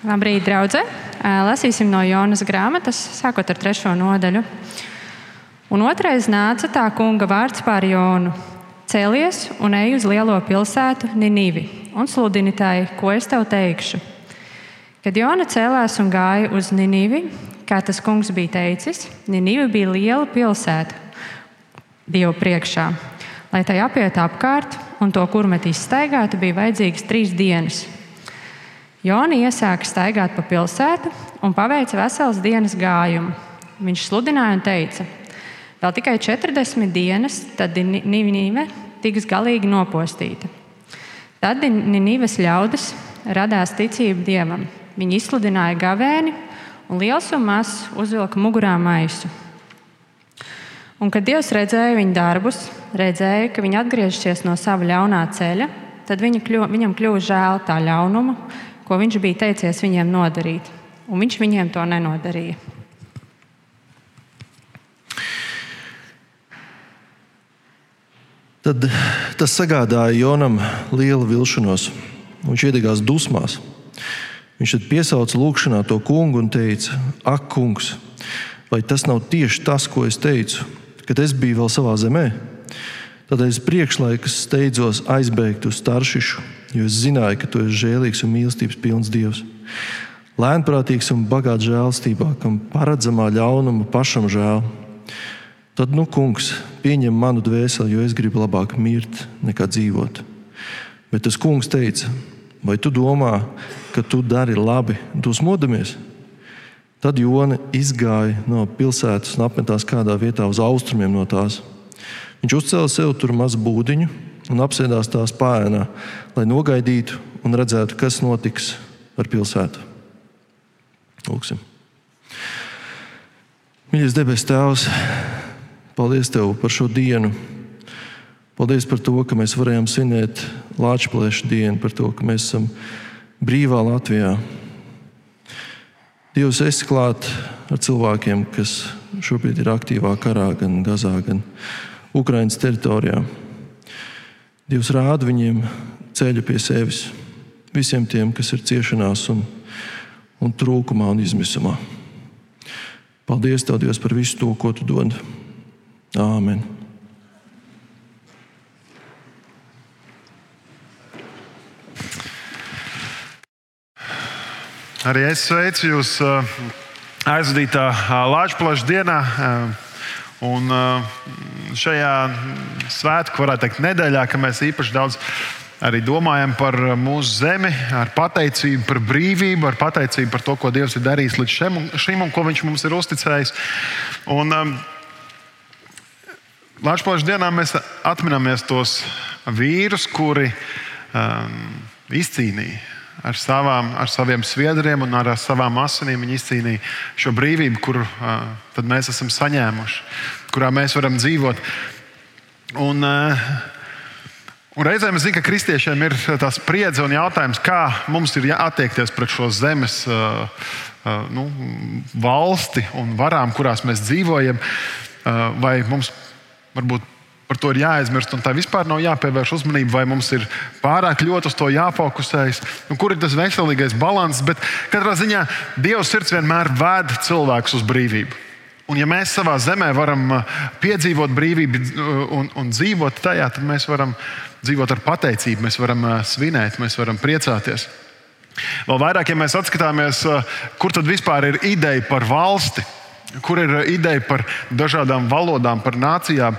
Labrīt, draugi! Lasīsim no Jonas grāmatas, sākot ar trešo nodaļu. Un otrais nāca tā kunga vārds pār Jonu: Cēlies un ej uz lielo pilsētu Ninivi un sludini tai, ko es tev teikšu. Kad Jona cēlās un gāja uz Ninivi, kā tas kungs bija teicis, Ninivi bija liela pilsēta Dievu priekšā. Lai tai apiet apkārt un to kurmeti izstaigātu, bija vajadzīgas trīs dienas. Joni iesāka staigāt pa pilsētu un paveica veselas dienas gājumu. Viņš sludināja un teica, vēl tikai 40 dienas, tad Nīve tiks galīgi nopostīta. Tad Nīves ļaudis radās ticība dievam. Viņi izsludināja gavēni, un liels un mazs uzvilka mugurā maisu. Un, kad Dievs redzēja viņu darbus, redzēja, ka viņi atgriežas no sava ļaunā ceļa, tad viņa kļu, viņam kļuva žēl tā ļaunuma, ko viņš bija teicies viņiem nodarīt, un viņš viņiem to nenodarīja. Tad tas sagādāja Jonam lielu vilšanos. Viņš iedegās dusmās. Viņš tad piesauca lūgšanā to kungu un teica: Ak, kungs, vai tas nav tieši tas, ko es teicu, kad es biju vēl savā zemē? Tad es priekšlaikus steidzos aizbēgt uz Taršišu, jo es zināju, ka tu esi žēlīgs un mīlestības pilns Dievs. Lēnprātīgs un bagāts žēlstībā, kam paredzamā ļaunuma pašam žēl. Tad, nu, kungs, pieņem manu dvēseli, jo es gribu labāk mirt nekā dzīvot. Bet tas kungs teica, vai tu domā, ka tu dari labi, dusmodamies? Tad Jona izgāja no pilsētas un apmetās kādā vietā uz austrumiem no tās. Viņš uzcēla sev tur mazu būdiņu un apsēdās tās pēnā, lai nogaidītu un redzētu, kas notiks ar pilsētu. Lūksim. Mīļais debes Tēvs, paldies Tev par šo dienu. Paldies par to, ka mēs varējām svinēt Latvijas dienu, par to, ka mēs esam brīvā Latvijā. Dievs, esi klāt ar cilvēkiem, kas šobrīd ir aktīvā karā, gan Gazā, gan Ukraiņas teritorijā. Dievs rāda viņiem ceļu pie sevis, visiem tiem, kas ir ciešanās un, un trūkumā un izmisumā. Paldies, Tev, Dievs, par visu to, ko Tu dod. Āmen! Arī es sveicu jūs aizvadītā Latvijas dienā. Un šajā svētku, varētu teikt, nedēļā, kad mēs īpaši daudz arī domājam par mūsu zemi, ar pateicību par brīvību, ar pateicību par to, ko Dievs ir darījis līdz šim, šim un ko Viņš mums ir uzticējis. Un, um, Latvijas dienā mēs atminamies tos vīrus, kuri um, izcīnīja ar, savām, ar saviem sviedriem un ar savām asinīm viņi izcīnīja šo brīvību, kuru uh, mēs esam saņēmuši, kurā mēs varam dzīvot. Un, uh, un reizēm es zinu, ka kristiešiem ir tā spriedze un jautājums, kā mums ir jāattiekties pret šo zemes uh, uh, nu, valsti un varām, kurās mēs dzīvojam, uh, vai mums varbūt par to ir jāaizmirst, un tā vispār nav jāpievērš uzmanība, vai mums ir pārāk ļoti uz to jāfokusējas, un kur ir tas veselīgais līdzsvars. Bet katrā ziņā Dieva sirds vienmēr ved cilvēkus uz brīvību. Un, ja mēs savā zemē varam uh, piedzīvot brīvību uh, un, un dzīvot tajā, tad mēs varam dzīvot ar pateicību, mēs varam uh, svinēt, mēs varam priecāties. Vēl vairāk, ja mēs atskatāmies, kur tad vispār ir ideja par valsti, kur ir ideja par dažādām valodām, par nācijām,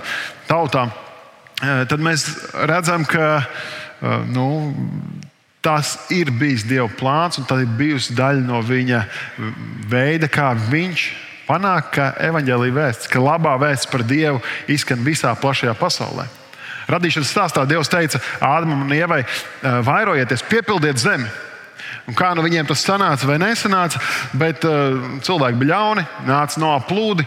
tautām, eh, tad mēs redzam, ka eh, nu, tas ir bijis Dieva plāns un tā ir bijusi daļa no viņa veida, kā viņš panāk, ka evaņģēlīja vēsts, ka labā vēsts par Dievu izskan visā plašajā pasaulē. Radīšanas stāstā Dievs teica Ādamam un Ievai: eh, vairojieties, piepildiet zemi. Un kā nu viņiem tas sanāca vai nesanāca, bet uh, cilvēki bija ļauni, nāca no plūdi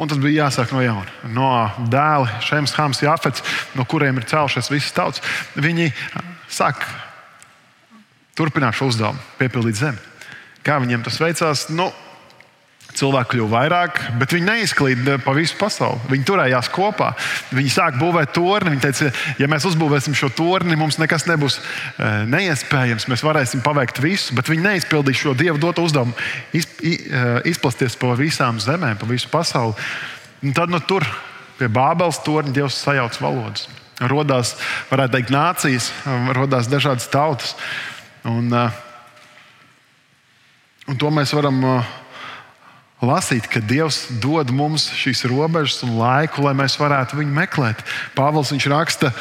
Un tas bija jāsāk no jauna. No dēla, Šems, Hams, Jafets, no kuriem ir cēlušies visas tautas. Viņi sāk turpināt šo uzdevumu, piepildīt zemi. Kā viņiem tas veicās? Nu, Cilvēki kļuva vairāk, bet viņi neizklīda pa visu pasauli. Viņi turējās kopā. Viņi sāk būvēt torni. Viņi teica, ja mēs uzbūvēsim šo torni, mums nekas nebūs e, neiespējams. Mēs varēsim paveikt visu, bet viņi neizpildīs šo dievu doto uzdevumu, iz, i, e, izplasties pa visām zemēm, pa visu pasauli. Un tad nu, tur pie Bābeles torņa Dievs sajauc valodas. Rodās, varētu teikt, nācijas, radās dažādas tautas. Un, un to mēs varam lasīt, ka Dievs dod mums šīs robežas un laiku, lai mēs varētu viņu meklēt. Pāvils viņš raksta.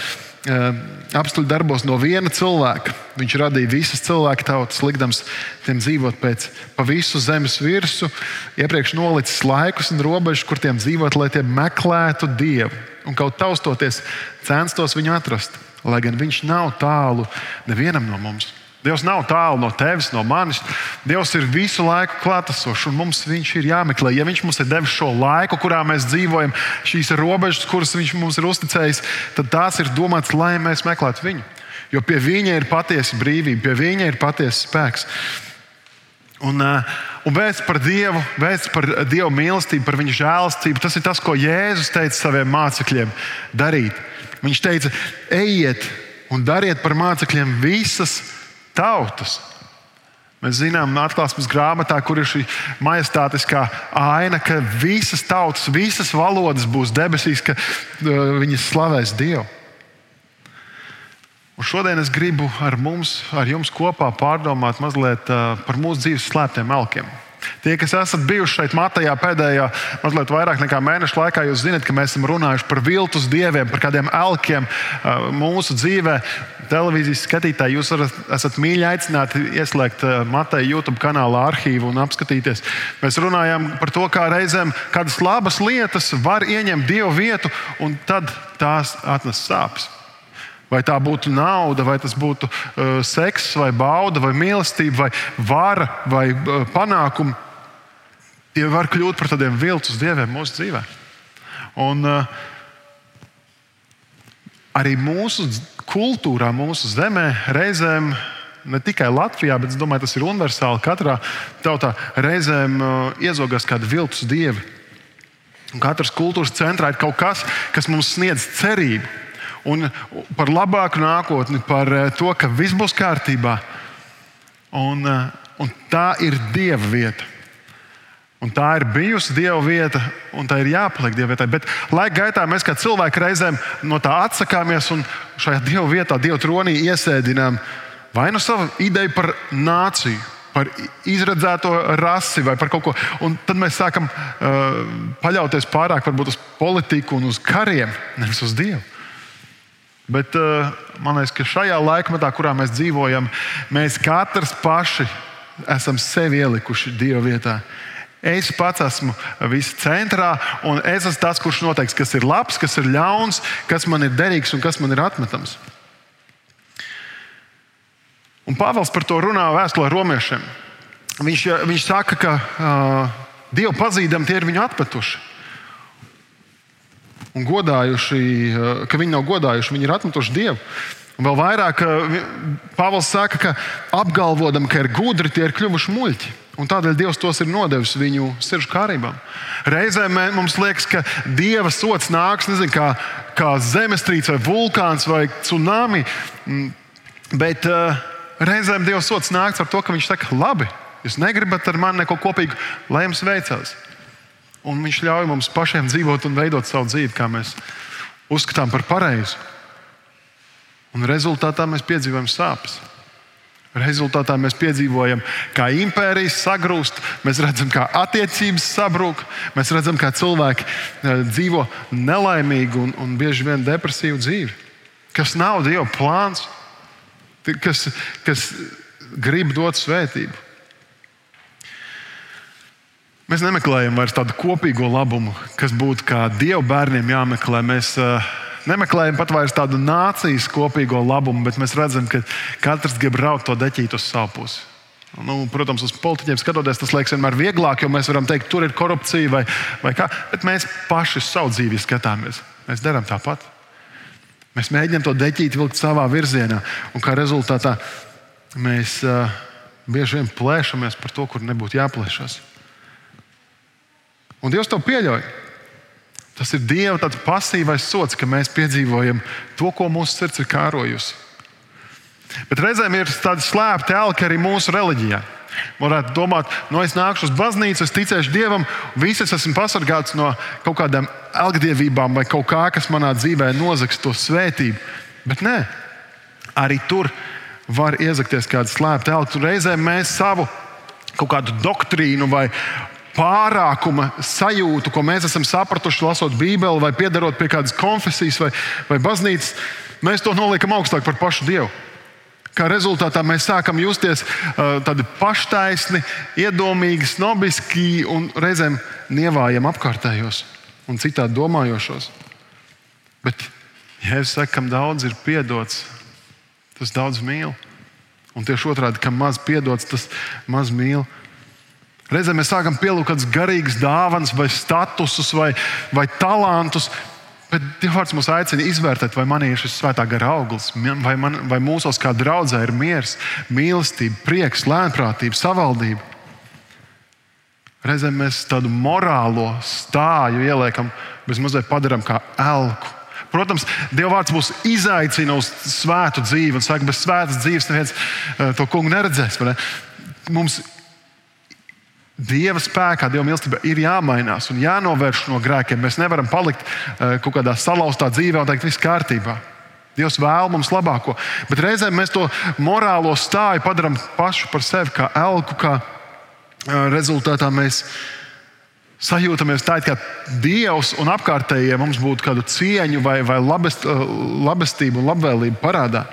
Uh, apstuļu darbos no viena cilvēka. Viņš radīja visas cilvēku tautas, likdams tiem dzīvot pēc pa visu zemes virsmu, iepriekš nolicis laikus un robežas, kur tiem dzīvot, lai tie meklētu Dievu un kaut taustoties censtos viņu atrast, lai gan viņš nav tālu nevienam no mums. Dievs nav tālu no tevis, no manis. Dievs ir visu laiku klātesošs, un mums viņš ir jāmeklē. Ja Viņš mums ir devis šo laiku, kurā mēs dzīvojam, šīs robežas, kuras Viņš mums ir uzticējis, tad tās ir domāts, lai mēs meklētu Viņu. Jo pie Viņa ir patiesa brīvība, pie Viņa ir patiesa spēks. Un, uh, un vēsts par Dievu, vēsts par Dieva mīlestību, par Viņa žēlastību, tas ir tas, ko Jēzus teica saviem mācekļiem darīt. Viņš teica, ejiet un dariet par mācekļiem visas tautas. Mēs zinām, atklāsmes grāmatā, kur ir šī majestātiskā aina, ka visas tautas, visas valodas būs debesīs, ka uh, viņas slavēs Dievu. Un šodien es gribu ar mums, ar jums kopā pārdomāt mazliet uh, par mūsu dzīves slēptiem elkiem. Tie, kas esat bijuši šeit matējā pēdējā, mazliet vairāk nekā mēneša laikā, jūs zinat, ka mēs esam runājuši par viltus dieviem, par kādiem elkiem uh, mūsu dzīvē. Televīzijas skatītāji, jūs varat, esat mīļi aicināti ieslēgt uh, Mateja YouTube kanāla arhīvu un apskatīties. Mēs runājām par to, kā reizēm kādas labas lietas var ieņemt dievu vietu, un tad tās atnes sāpes. Vai tā būtu nauda, vai tas būtu uh, seks, vai bauda, vai mīlestība, vai vara, vai uh, panākumi. Tie var kļūt par tādiem viltus dieviem mūsu dzīvē. Un, uh, arī mūsu kultūrā, mūsu zemē reizēm ne tikai Latvijā, bet es domāju, tas ir universāli. Katrā tautā reizēm uh, iezogās kādi viltus dievi. Un katras kultūras centrā ir kaut kas, kas mums sniedz cerību un par labāku nākotni, par eh, to, ka viss būs kārtībā. Un, eh, un tā ir Dieva vieta. Un tā ir bijusi Dieva vieta, un tā ir jāpaliek Dieva vietai. Bet laika gaitā mēs kā cilvēki reizēm no tā atsakāmies un šajā Dieva vietā, Dieva tronī iesēdinām vai nu savu ideju par nāciju, par izredzēto rasi vai par kaut ko. Un tad mēs sākam uh, paļauties pārāk uz politiku un uz kariem, nevis uz Dievu. Bet uh, man liekas, ka šajā laikmetā, kurā mēs dzīvojam, mēs katrs paši esam sevi ielikuši Dieva vietā. Es pats esmu viss centrā, un es esmu tas, kurš noteiks, kas ir labs, kas ir ļauns, kas man ir derīgs un kas man ir atmetams. Un Pāvils par to runā vēstulē romiešiem. Viņš, viņš saka, ka uh, Dievu pazīdami tie ir viņu atmetuši un godājuši, eh, ka viņi nav godājuši, viņi ir atmetuši Dievu. Un vēl vairāk Pāvils saka, ka apgalvodam, ka ir gudri, tie ir kļuvuši muļķi. Un tādēļ Dievs tos ir nodevis viņu sirdžu kārībām. Reizēm mums liekas, ka Dieva sots nāks nezinu, kā, kā zemestrīce, vai vulkāns vai tsunami. Mm, bet uh, reizēm Dieva sots nāks ar to, ka Viņš saka, labi, jūs negribat ar mani neko kopīgu, lai jums veicas. Un viņš ļauj mums pašiem dzīvot un veidot savu dzīvi, kā mēs uzskatām par pareizu. Un rezultātā mēs piedzīvojam sāpes. Rezultātā mēs piedzīvojam, kā impērijas sagrūst, mēs redzam, kā attiecības sabrūk, mēs redzam, kā cilvēki eh, dzīvo nelaimīgu un, un bieži vien depresīvu dzīvi. Kas nav Dieva plāns, kas, kas grib dot svētību. Mēs nemeklējam vairs tādu kopīgo labumu, kas būtu kā Dieva bērniem jāmeklē. Mēs uh, nemeklējam pat vairs tādu nācijas kopīgo labumu, bet mēs redzam, ka katrs grib raut to deķītu uz savu pusi. Nu, protams, uz politiķiem skatoties, tas liekas vienmēr vieglāk, jo mēs varam teikt, tur ir korupcija vai, vai kā. Bet mēs paši savu dzīvi skatāmies. Mēs darām tāpat. Mēs mēģinām to deķīt vilkt savā virzienā, un kā rezultātā mēs uh, bieži vien plēšamies par to, kur nebūtu jāplēšas. Un Dievs to pieļauj. Tas ir Dieva pasīvais sots, ka mēs piedzīvojam to, ko mūsu sirds ir kārojusi. Bet reizēm ir tādi slēpti elki arī mūsu reliģijā. Varētu domāt, no nu, es nākšu uz baznīcu, es ticēšu Dievam, visi es esmu pasargāts no kaut kādām elgdievībām vai kaut kā, kas manā dzīvē nozags to svētību. Bet nē, arī tur var iezakties kāda slēpta elka. Reizēm mēs savu kaut kādu doktrīnu vai pārākuma sajūtu, ko mēs esam sapratuši, lasot Bībeli, vai piedarot pie kādas konfesijas vai, vai baznīcas, mēs to noliekam augstāk par pašu Dievu. Kā rezultātā mēs sākam justies uh, tādi paštaisni, iedomīgi, snobiski un reizēm nievājam apkārtējos un citādi domājošos. Bet, ja es saku, kam daudz ir piedots, tas daudz mīl. Un tieši otrādi, kam maz piedots, tas maz mīl. Reizēm mēs sākam pielūgt kādas garīgas dāvanas, vai statusus, vai, vai talantus. Bet Dievs mums aicina izvērtēt, vai manī ir šis svētā gara auglis, vai, man, vai mūsos kā draudzē ir miers, mīlestība, prieks, lēnprātība, savaldība. Reizēm mēs tādu morālo stāju ieliekam, bez mazliet padarām kā elku. Protams, Dieva vārds mūs izaicina uz svētu dzīvi, un saka, bez svētas dzīves neviens uh, to kungu neredzēs. Ne? Mums Dieva spēkā, Dieva mīlestībā ir jāmainās un jānovērš no grēkiem. Mēs nevaram palikt uh, kaut kādā salauztā dzīvē un teikt, viss kārtībā. Dievs vēl mums labāko. Bet reizēm mēs to morālo stāju padarām pašu par sevi, kā elku, kā uh, rezultātā mēs sajūtamies tā, ka Dievs un apkārtējie mums būtu kādu cieņu vai, vai labest, labestību un labvēlību parādā.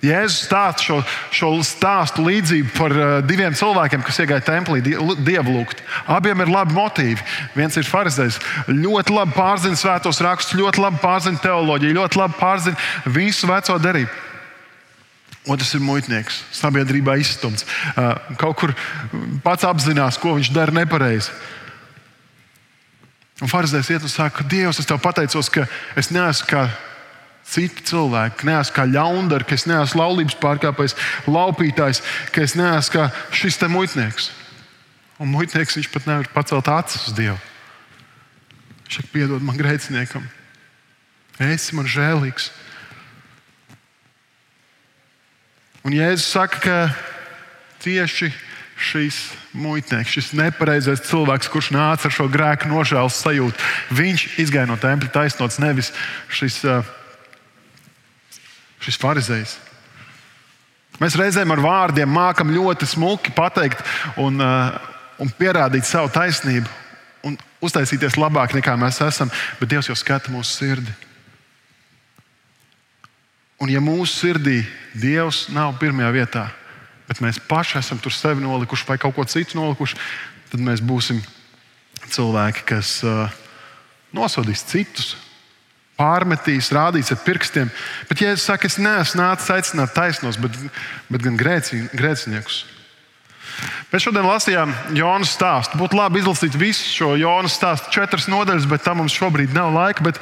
Jēzus stāsta šo, šo stāstu līdzību par uh, diviem cilvēkiem, kas iegāja templī dievu lūgt. Abiem ir labi motīvi. Viens ir farizējs, ļoti labi pārzina svētos rakstus, ļoti labi pārzina teoloģiju, ļoti labi pārzina visu veco derību. Otrs ir muitnieks, sabiedrībā izstumts. Uh, kaut kur pats apzinās, ko viņš dara nepareizi. Un Pharizējs iet un saka, Dievs, es tev pateicos, ka es neesmu kā citi cilvēki, neesmu kā ļaundari, ka es neesmu laulības pārkāpējs, laupītājs, ka es neesmu kā šis te muitnieks. Un muitnieks viņš pat nevar pacelt acis uz Dievu. Viņš saka, piedod man grēciniekam, esi man žēlīgs. Un Jēzus saka, ka tieši šīs muitnieks, šis nepareizais cilvēks, kurš nāca ar šo grēku nožēlas sajūtu. Viņš izgāja no tempļa taisnots, nevis šis, šis farizējs. Mēs reizēm ar vārdiem mākam ļoti smuki pateikt un, un pierādīt savu taisnību un uztaisīties labāk nekā mēs esam, bet Dievs jau skata mūsu sirdi. Un ja mūsu sirdī Dievs nav pirmajā vietā, bet mēs paši esam tur sevi nolikuši vai kaut ko citu nolikuši, tad mēs būsim cilvēki, kas uh, nosodīs citus, pārmetīs, rādīs ar pirkstiem. Bet, ja es saku, es neesmu nācis aicināt taisnos, bet, bet gan grēci, grēciniekus. Mēs šodien lasījām Jonas stāstu. Būtu labi izlasīt visu šo Jonas stāstu, četras nodaļas, bet tam mums šobrīd nav laika. Bet,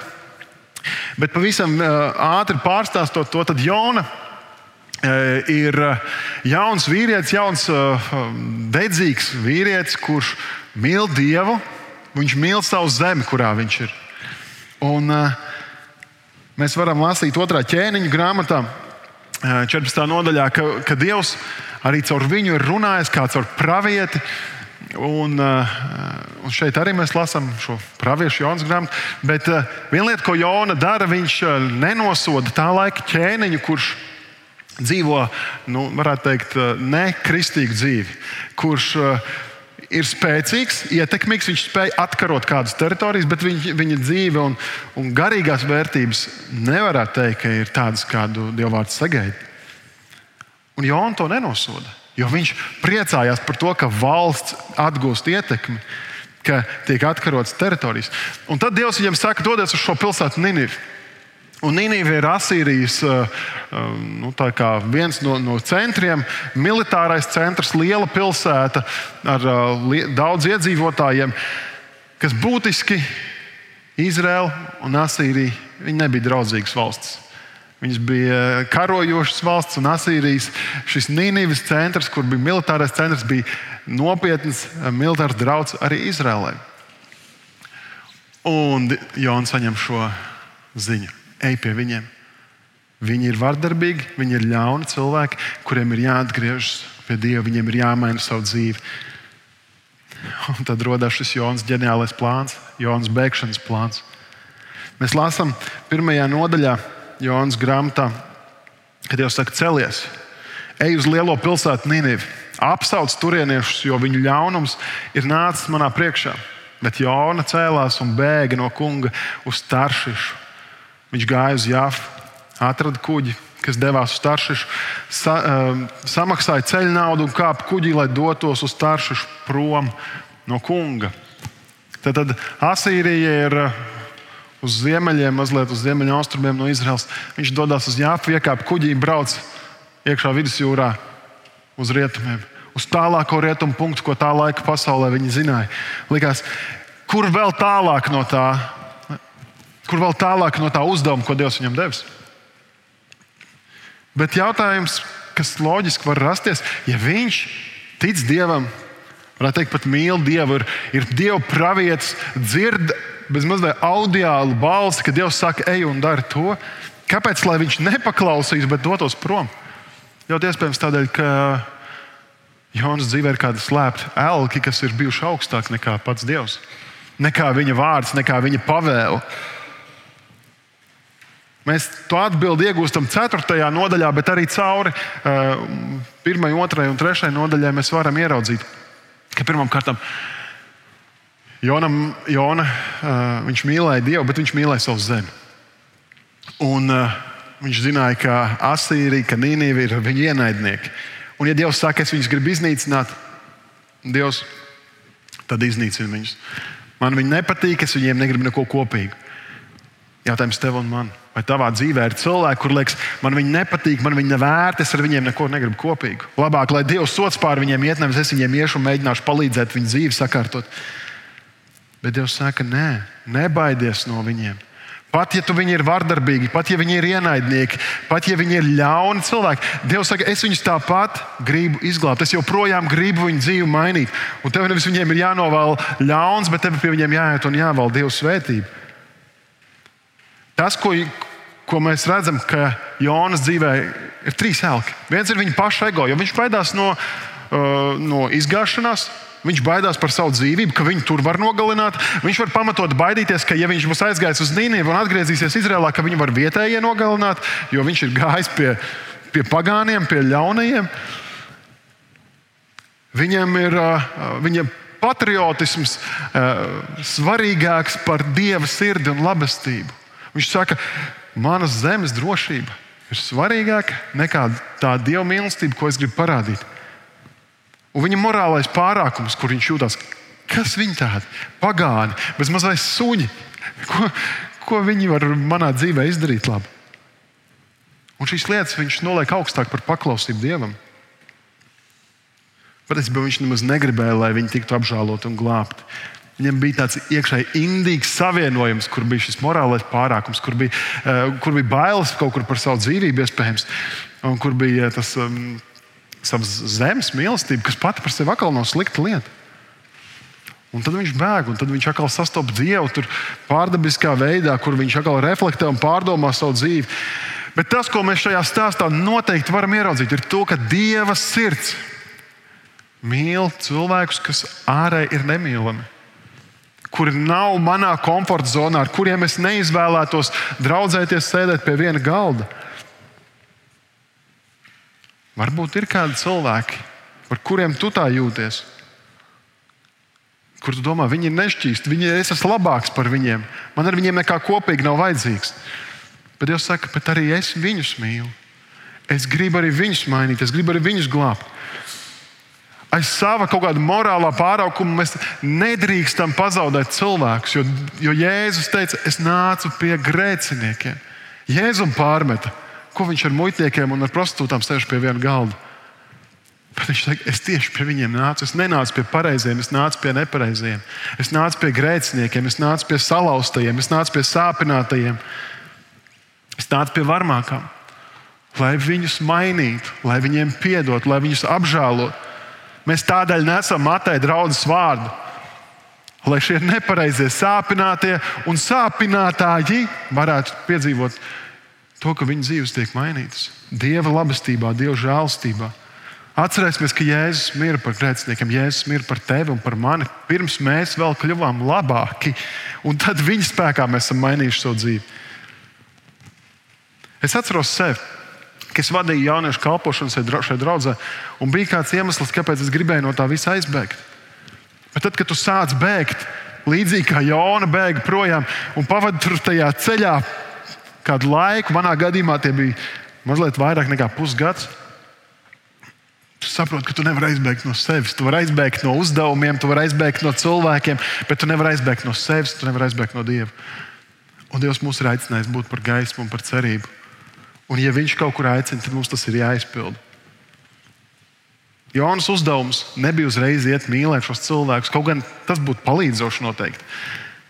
bet pavisam uh, ātri pārstāstot to, tad Jona Eh, ir eh, jauns vīrietis, jauns, eh, dedzīgs vīrietis, kurš mīl Dievu. Viņš mīl savu zemi, kurā viņš ir. Un, mēs varam lasīt otrā ķēniņa grāmatā, 14. nodaļā, ka, ka Dievs arī caur viņu ir runājis kā caur pravieti. Un, un šeit arī mēs lasām šo praviešu Jonas grāmatu. Bet viena lieta, ko Jona dara, viņš nenosoda tā laika ķēniņu, kurš dzīvo, nu, varētu teikt, eh, nekristīgu dzīvi, kurš uh, ir spēcīgs, ietekmīgs, viņš spēj atkarot kādas teritorijas, bet viņa, viņa dzīve un, un garīgās vērtības nevarētu teikt, ka ir tādas, kādu Dievvvārds sagaida. Un Jona to nenosoda, jo viņš priecājās par to, ka valsts atgūst ietekmi, ka tiek atkarotas teritorijas. Un tad Dievs viņam saka, dodies uz šo pilsētu Ninivu. Un Nīnīva ir Asīrijas uh, um, nu, viens no, no centriem, militārais centrs, liela pilsēta ar li daudz iedzīvotājiem, kas būtiski Izraela un Asīrija nebija draudzīgas valstis. Viņas bija karojošas valsts, un Asīrijas šis Nīnīvas centrs, kur bija militārais centrs, bija nopietns militārs drauds arī Izraēlai. Un Jons saņem šo ziņu. Ej pie viņiem. Viņi ir vardarbīgi, viņi ir ļauni cilvēki, kuriem ir jāatgriežas pie Dieva, viņiem ir jāmaina savu dzīvi. Un tad rodas šis Jonas ģeniālais plāns, Jonas bēgšanas plāns. Mēs lasām pirmajā nodaļā Jonas grāmatā, kad jau saka, celies, ej uz lielo pilsētu Nīnivu, apsauc turieniešus, jo viņu ļaunums ir nācis manā priekšā. Bet Jona cēlās un bēga no kunga uz Taršišu. Viņš gāja uz Jāfu, atrada kuģi, kas devās uz Taršišu, sa, uh, samaksāja ceļu naudu un kāpa kuģī, lai dotos uz Taršišu prom no kunga. Tad, tad Asīrija ir uh, uz ziemeļiem, mazliet uz ziemeļaustrumiem no Izraels. Viņš dodas uz Jāfu, iekāpa kuģī, brauc iekšā vidusjūrā uz rietumiem. Uz tālāko rietumu punktu, ko tā laika pasaulē viņi zināja. Likās, kur vēl tālāk no tā, kur vēl tālāk no tā uzdevuma, ko Dievs viņam devis? Bet jautājums, kas loģiski var rasties, ja viņš tic Dievam, varētu teikt, pat mīl Dievu, ir, ir Dieva pravietis, dzird bez mazliet audiālu balsi, ka Dievs saka, ej un dari to. Kāpēc lai viņš nepaklausīs, bet dotos prom? Ļoti iespējams tādēļ, ka Jonas dzīvē ir kāda slēpta elki, kas ir bijuši augstāki nekā pats Dievs, nekā viņa vārds, nekā viņa pavēle. Mēs to atbildi iegūstam 4. nodaļā, bet arī cauri 1, 2 un 3 nodaļai mēs varam ieraudzīt, ka pirmkārt Jonam, Jona, viņš mīlēja Dievu, bet viņš mīlēja savu zemi. Un, viņš zināja, ka Asīrija, ka Nīnīva ir viņa ienaidnieki. Un, ja Dievs saka, es viņus gribu iznīcināt, Dievs tad iznīcina viņus. Man viņi nepatīk, es viņiem negribu neko kopīgu. Jautājums tev un man. Vai tavā dzīvē ir cilvēki, kuriem liekas, man viņi nepatīk, man viņi nevērti, es ar viņiem neko negribu kopīgu. Labāk, lai Dievs sots pār viņiem iet, nevis es viņiem iešu un mēģināšu palīdzēt viņu dzīvi sakārtot. Bet Dievs saka, nē, nebaidies no viņiem. Pat ja viņi ir vardarbīgi, pat ja viņi ir ienaidnieki, pat ja viņi ir ļauni cilvēki, Dievs saka, es viņus tāpat gribu izglābt. Es joprojām gribu viņu dzīvi mainīt. Un tev nevis viņiem ir jānovēl ļauns, bet tev pie viņiem jāiet un jāvēl Dieva svētība. Tas, ko, ko mēs redzam, ka Jonas dzīvē ir trīs elki. Viens ir viņa paša ego, jo viņš baidās no, uh, no izgāšanās. Viņš baidās par savu dzīvību, ka viņu tur var nogalināt. Viņš var pamatot baidīties, ka, ja viņš būs aizgājis uz Nīniju un atgriezīsies Izrēlā, ka viņu var vietējie nogalināt, jo viņš ir gājis pie, pie pagāniem, pie ļaunajiem. Viņam ir uh, viņa patriotisms uh, svarīgāks par dieva sirdi un labestību. Viņš saka, manas zemes drošība ir svarīgāka nekā tā dieva mīlestība, ko es gribu parādīt. Un viņa morālais pārākums, kur viņš jūtas, kas viņi tādi pagāni, bez mazais suņi, ko, ko viņi var manā dzīvē izdarīt labi. Un šīs lietas viņš noliek augstāk par paklausību dievam. Patiesībā viņš nemaz negribēja, lai viņi tiktu apžēloti un glābti. Viņam bija tāds iekšēji indīgs savienojums, kur bija šis morālais pārākums, kur bija, uh, kur bija bailes kaut kur par savu dzīvību, iespējams, un kur bija uh, tas um, savs zemes mīlestība, kas pati par sevi atkal nav slikta lieta. Un tad viņš bēg, un tad viņš atkal sastopas Dievu tur pārdabiskā veidā, kur viņš atkal reflektē un pārdomā savu dzīvi. Bet tas, ko mēs šajā stāstā noteikti varam ieraudzīt, ir tas, ka Dieva sirds mīl cilvēkus, kas ārēji ir nemīlami kuri nav manā komforta zonā, ar kuriem es neizvēlētos draudzēties, sēdēt pie viena galda. Varbūt ir kādi cilvēki, par kuriem tu tā jūties. Kur tu domā, viņi ir nešķīsti, viņi, es esmu labāks par viņiem, man ar viņiem nekā kopīgi nav vajadzīgs. Bet Dievs saka, bet arī es viņus mīlu. Es gribu arī viņus mainīt, es gribu arī viņus glābt aiz sava kaut kāda morālā pāraukuma mēs nedrīkstam pazaudēt cilvēkus. Jo, jo Jēzus teica, es nācu pie grēciniekiem. Jēzum pārmeta, ko viņš ar muitniekiem un ar prostitūtām sēž pie viena galda. Bet viņš teica, es tieši pie viņiem nācu. Es nenācu pie pareiziem, es nācu pie nepareiziem. Es nācu pie grēciniekiem, es nācu pie salauztajiem, es nācu pie sāpinātajiem. Es nācu pie varmākām, lai viņus mainītu, lai viņiem piedotu, lai viņus apžēlotu. Mēs tādēļ nesam Mateja draudzes vārdu, lai šie nepareizie sāpinātie un sāpinātāji varētu piedzīvot to, ka viņu dzīves tiek mainītas. Dieva labestībā, Dieva žēlstībā. Atcerēsimies, ka Jēzus mira par grēciniekiem, Jēzus mira par tevi un par mani. Pirms mēs vēl kļuvām labāki, un tad viņa spēkā mēs esam mainījuši savu dzīvi. Es atceros sevi, ka es vadīju jauniešu kalpošanu šeit draudzē, un bija kāds iemesls, kāpēc es gribēju no tā visa aizbēgt. Bet tad, kad tu sāc bēgt, līdzīgi kā Jona bēga projām un pavadīja tur tajā ceļā kādu laiku, manā gadījumā tie bija mazliet vairāk nekā pusgads. Tu saproti, ka tu nevari aizbēgt no sevis. Tu vari aizbēgt no uzdevumiem, tu vari aizbēgt no cilvēkiem, bet tu nevari aizbēgt no sevis, tu nevari aizbēgt no Dieva. Un Dievs mūs ir aicinājis būt par gaismu un par cerību. Un, ja Viņš kaut kur aicina, tad mums tas ir jāizpild. Jonas uzdevums nebija uzreiz iet mīlēt šos cilvēkus, kaut gan tas būtu palīdzoši noteikti.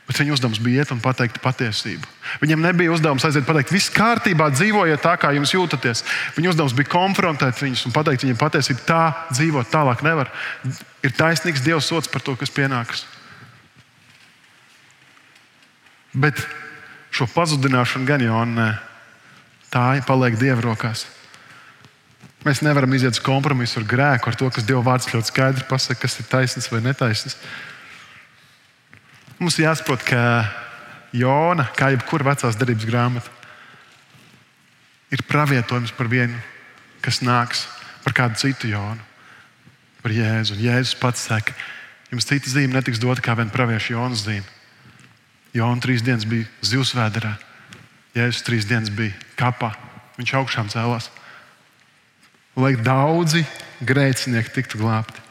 Bet viņa uzdevums bija iet un pateikt patiesību. Viņam nebija uzdevums aiziet un pateikt, viss kārtībā, dzīvojiet tā, kā jums jūtaties. Viņa uzdevums bija konfrontēt viņus un pateikt viņiem patiesību, tā dzīvot tālāk nevar. Ir taisnīgs Dieva sots par to, kas pienākas. Bet šo pazudināšanu gan jau nē, tā paliek Dieva rokās. Mēs nevaram iziet uz kompromisu ar grēku, ar to, kas Dieva vārds ļoti skaidri pasaka, kas ir taisnīgs vai netaisnīgs. Mums jāsaprot, ka Jona, kā jebkura vecās darbības grāmata, ir pravietojums par vienu, kas nāks par kādu citu Jonu, par Jēzu. Un Jēzus pats saka, jums cita zīme netiks dota kā viena pravieša Jonas zīme. Jona trīs dienas bija zivsvēderā, Jēzus trīs dienas bija kapā, viņš augšām cēlās. Lai daudzi grēcinieki tiktu glābti.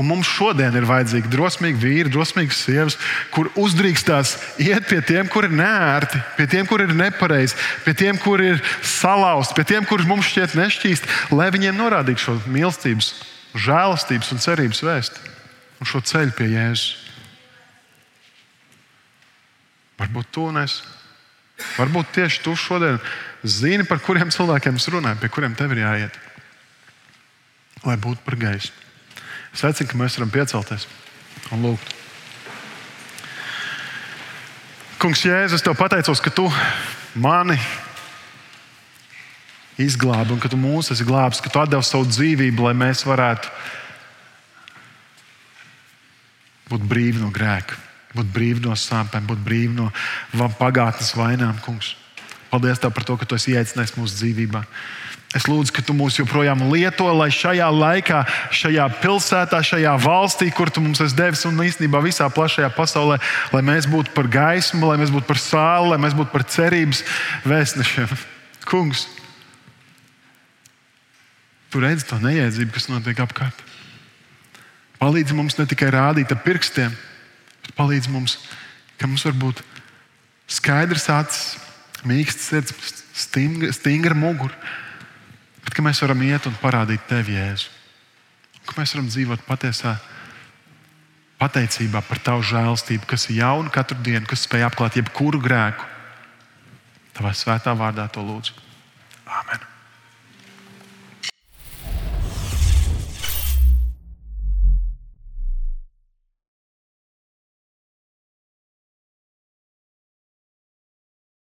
Un mums šodien ir vajadzīgi drosmīgi vīri, drosmīgas sievas, kur uzdrīkstās iet pie tiem, kur ir nērti, pie tiem, kur ir nepareizi, pie tiem, kur ir salauzti, pie tiem, kurus mums šķiet nešķīst, lai viņiem norādītu šo mīlestības, žēlastības un cerības vēstu un šo ceļu pie Jēzus. Varbūt to nes. Varbūt tieši tu šodien zini, par kuriem cilvēkiem es runāju, pie kuriem tev ir jāiet, lai būtu par gaisu. Es aicinu, ka mēs varam piecelties un lūgt. Kungs, Jēzus, es tev pateicos, ka tu mani izglābi un ka tu mūs esi glābis, ka tu devi savu dzīvību, lai mēs varētu būt brīvi no grēka, būt brīvi no sāpēm, būt brīvi no pagātnes vainām, Kungs. Paldies Tev par to, ka Tu esi iecinājis mūsu dzīvībā. Es lūdzu, ka tu mūs joprojām lieto, lai šajā laikā, šajā pilsētā, šajā valstī, kur tu mums esi devis, un īstenībā visā plašajā pasaulē, lai mēs būtu par gaismu, lai mēs būtu par sāli, lai mēs būtu par cerības vēstnešiem. Kungs, tu redzi to neiedzību, kas notiek apkārt. Palīdzi mums ne tikai rādīt ar pirkstiem, bet palīdzi mums, ka mums var būt skaidrs acis, mīksts sirds, stingra, stingra mugura bet ka mēs varam iet un parādīt tevi, Jēzu. Ka mēs varam dzīvot patiesā pateicībā par tavu žēlstību, kas ir jauna katru dienu, kas spēj apklāt jebkuru grēku. Tavā svētā vārdā to lūdzu.